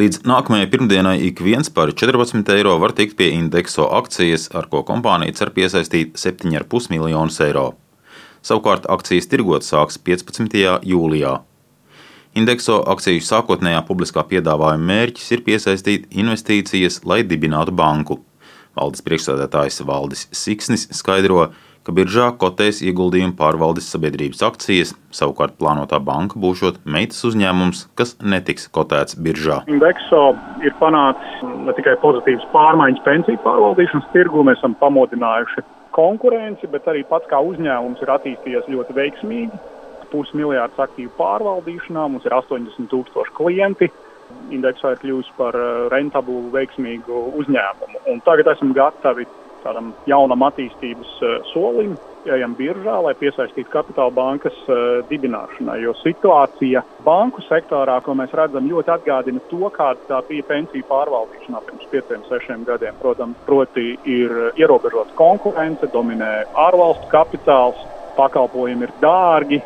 Līdz nākamajai pirmdienai ik viens par 14 eiro var tikt pie indekso akcijas, ar ko kompānija cer piesaistīt 7,5 miljonus eiro. Savukārt akcijas tirgot sāks 15. jūlijā. Indekso akciju sākotnējā publiskā piedāvājuma mērķis ir piesaistīt investīcijas, lai dibinātu banku. Valdes priekšsēdētājs Valdis Siksnis skaidro, ka biržā kotēs ieguldījumu pārvaldes sabiedrības akcijas, savukārt plānotā banka būšot meitas uzņēmums, kas netiks kotēts biržā. Indekso ir panācis ne tikai pozitīvas pārmaiņas pensiju pārvaldīšanas tirgu, mēs esam pamodinājuši konkurenci, bet arī pats kā uzņēmums ir attīstījies ļoti veiksmīgi. Pusmiljārds aktīvu pārvaldīšanā, mums ir 80 tūkstoši klienti. Indeksā ir kļuvusi par rentablu, veiksmīgu uzņēmumu. Un tagad esam gatavi tādam jaunam attīstības eh, solim, ejam biržā, lai piesaistītu kapitāla bankas uh, dibināšanai. Jo situācija banku sektorā, ko mēs redzam, ļoti atgādina to, kāda tā bija pensiju pārvaldīšanā pirms pieciem, sešiem gadiem. Protams, proti ir ierobežota konkurence, dominē ārvalstu kapitāls, pakalpojumi ir dārgi,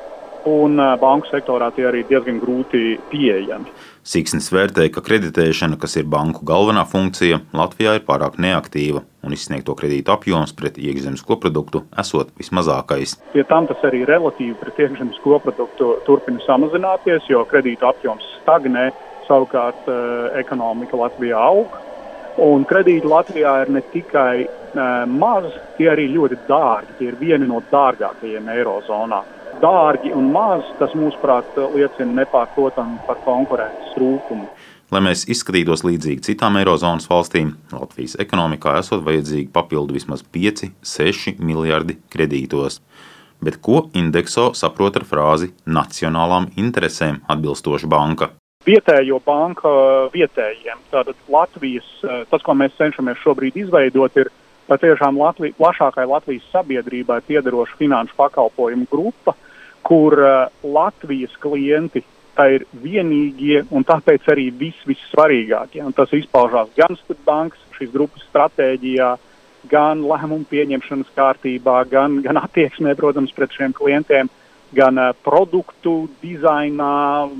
un banku sektorā tie arī diezgan grūti pieejami. Siksnis vērtēja, ka kreditēšana, kas ir banku galvenā funkcija, Latvijā ir pārāk neaktīva un izsniegto kredītu apjoms pret iekšzemes koproduktu esot vismazākais. Pie tam tas arī relatīvi pret iekšzemes koproduktu turpina samazināties, jo kredītu apjoms stagnē, savukārt ekonomika Latvijā aug. Un kredīti Latvijā ir ne tikai uh, maz, tie arī ļoti dārgi. Tie ir vieni no dārgākajiem Eirozonā dārgi un maz, tas mūsuprāt liecina nepārprotami par konkurences trūkumu. Lai mēs izskatītos līdzīgi citām Eirozonas valstīm, Latvijas ekonomikā esot vajadzīgi papildu vismaz 5-6 miljardi kredītos. Bet ko indekso saprot ar frāzi nacionālām interesēm atbilstoša banka? Vietējo banka vietējiem. Tātad Latvijas, tas, ko mēs cenšamies šobrīd izveidot, ir patiešām Latvij, plašākai Latvijas sabiedrībai piederoša finanšu pakalpojumu grupa, kur uh, Latvijas klienti ir vienīgie un tāpēc arī vis, vissvarīgākie. Un tas izpaužās gan Stutbankas šīs grupas stratēģijā, gan lēmumu pieņemšanas kārtībā, gan, gan attieksmē, protams, pret šiem klientiem, gan uh, produktu dizainā,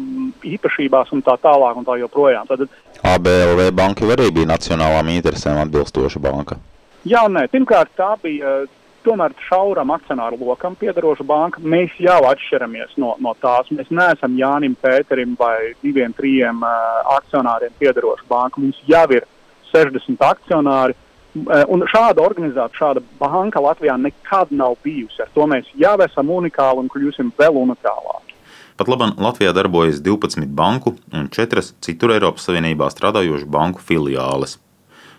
īpašībās un tā tālāk un tā joprojām. Tad, ABLV banka arī bija nacionālām interesēm atbilstoša banka. Jā, nē, pirmkārt tā bija tomēr šauram akcionāru lokam piedaroša banka, mēs jau atšķiramies no, no tās. Mēs neesam Jānim Pēterim vai diviem, trim uh, akcionāriem piedaroša banka. Mums jau ir 60 akcionāri. Uh, un šāda organizācija, šāda banka Latvijā nekad nav bijusi. Ar to mēs jau esam unikāli un kļūsim vēl unikālāki. Pat labi, Latvijā darbojas 12 banku un 4 citur Eiropas Savienībā strādājošu banku filiāles.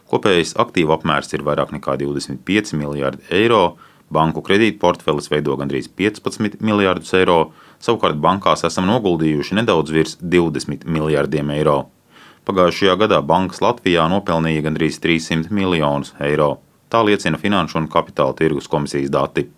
Kopējais aktīvu apmērs ir vairāk nekā 25 miljardi eiro, banku kredītu portfelis veido gandrīz 15 miljardus eiro, savukārt bankās esam noguldījuši nedaudz virs 20 miljardiem eiro. Pagājušajā gadā bankas Latvijā nopelnīja gandrīz 300 miljonus eiro. Tā liecina Finanšu un Kapitāla tirgus komisijas dati.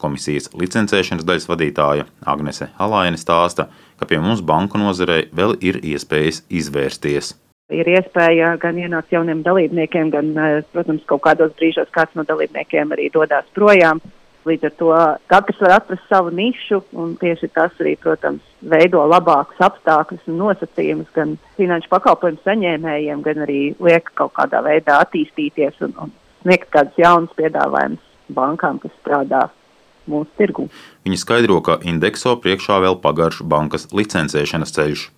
Komisijas licencēšanas daļas vadītāja Agnese Halaine stāsta, ka pie mums banku nozarei vēl ir iespējas izvērsties ir iespēja gan ienākt jauniem dalībniekiem, gan, eh, protams, kaut kādos brīžos kāds no dalībniekiem arī dodas projām. Līdz ar to katrs var atrast savu nišu, un tieši tas arī, protams, veido labākus apstākļus un nosacījumus gan finanšu pakalpojumu saņēmējiem, gan arī liek kaut kādā veidā attīstīties un, un sniegt kādus jaunus piedāvājumus bankām, kas strādā mūsu tirgu. Viņi skaidro, ka indekso priekšā vēl pagarš bankas licencēšanas ceļš.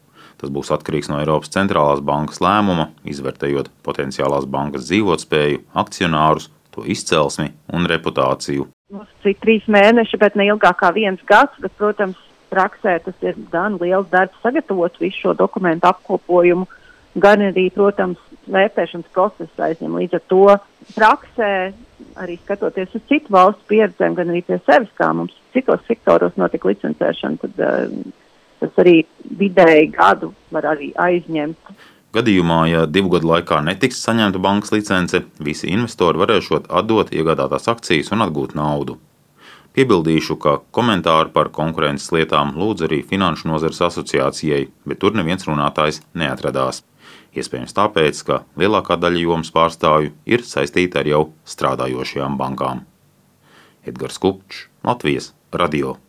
Tas būs atkarīgs no Eiropas centrālās bankas lēmuma, izvērtējot potenciālās bankas dzīvotspēju, akcionārus, to izcelsmi un reputāciju. Mums cik trīs mēneši, bet ne ilgāk kā viens gads, bet, protams, praksē tas ir gan liels darbs sagatavot visu šo dokumentu apkopojumu, gan arī, protams, vērtēšanas process aizņem. Līdz ar to praksē, arī skatoties uz citu valstu pieredzēm, gan arī pie sevis, kā mums citos sektoros notika licencēšana, tad uh, tas arī vidēji gadu var arī aizņemt. Gadījumā, ja divu gadu laikā netiks saņemta bankas licence, visi investori varēšot atdot iegādātās akcijas un atgūt naudu. Piebildīšu, ka komentāru par konkurences lietām lūdz arī Finanšu nozares asociācijai, bet tur neviens runātājs neatradās. Iespējams tāpēc, ka lielākā daļa jomas pārstāvju ir saistīta ar jau strādājošajām bankām. Edgars Kupčs, Latvijas Radio.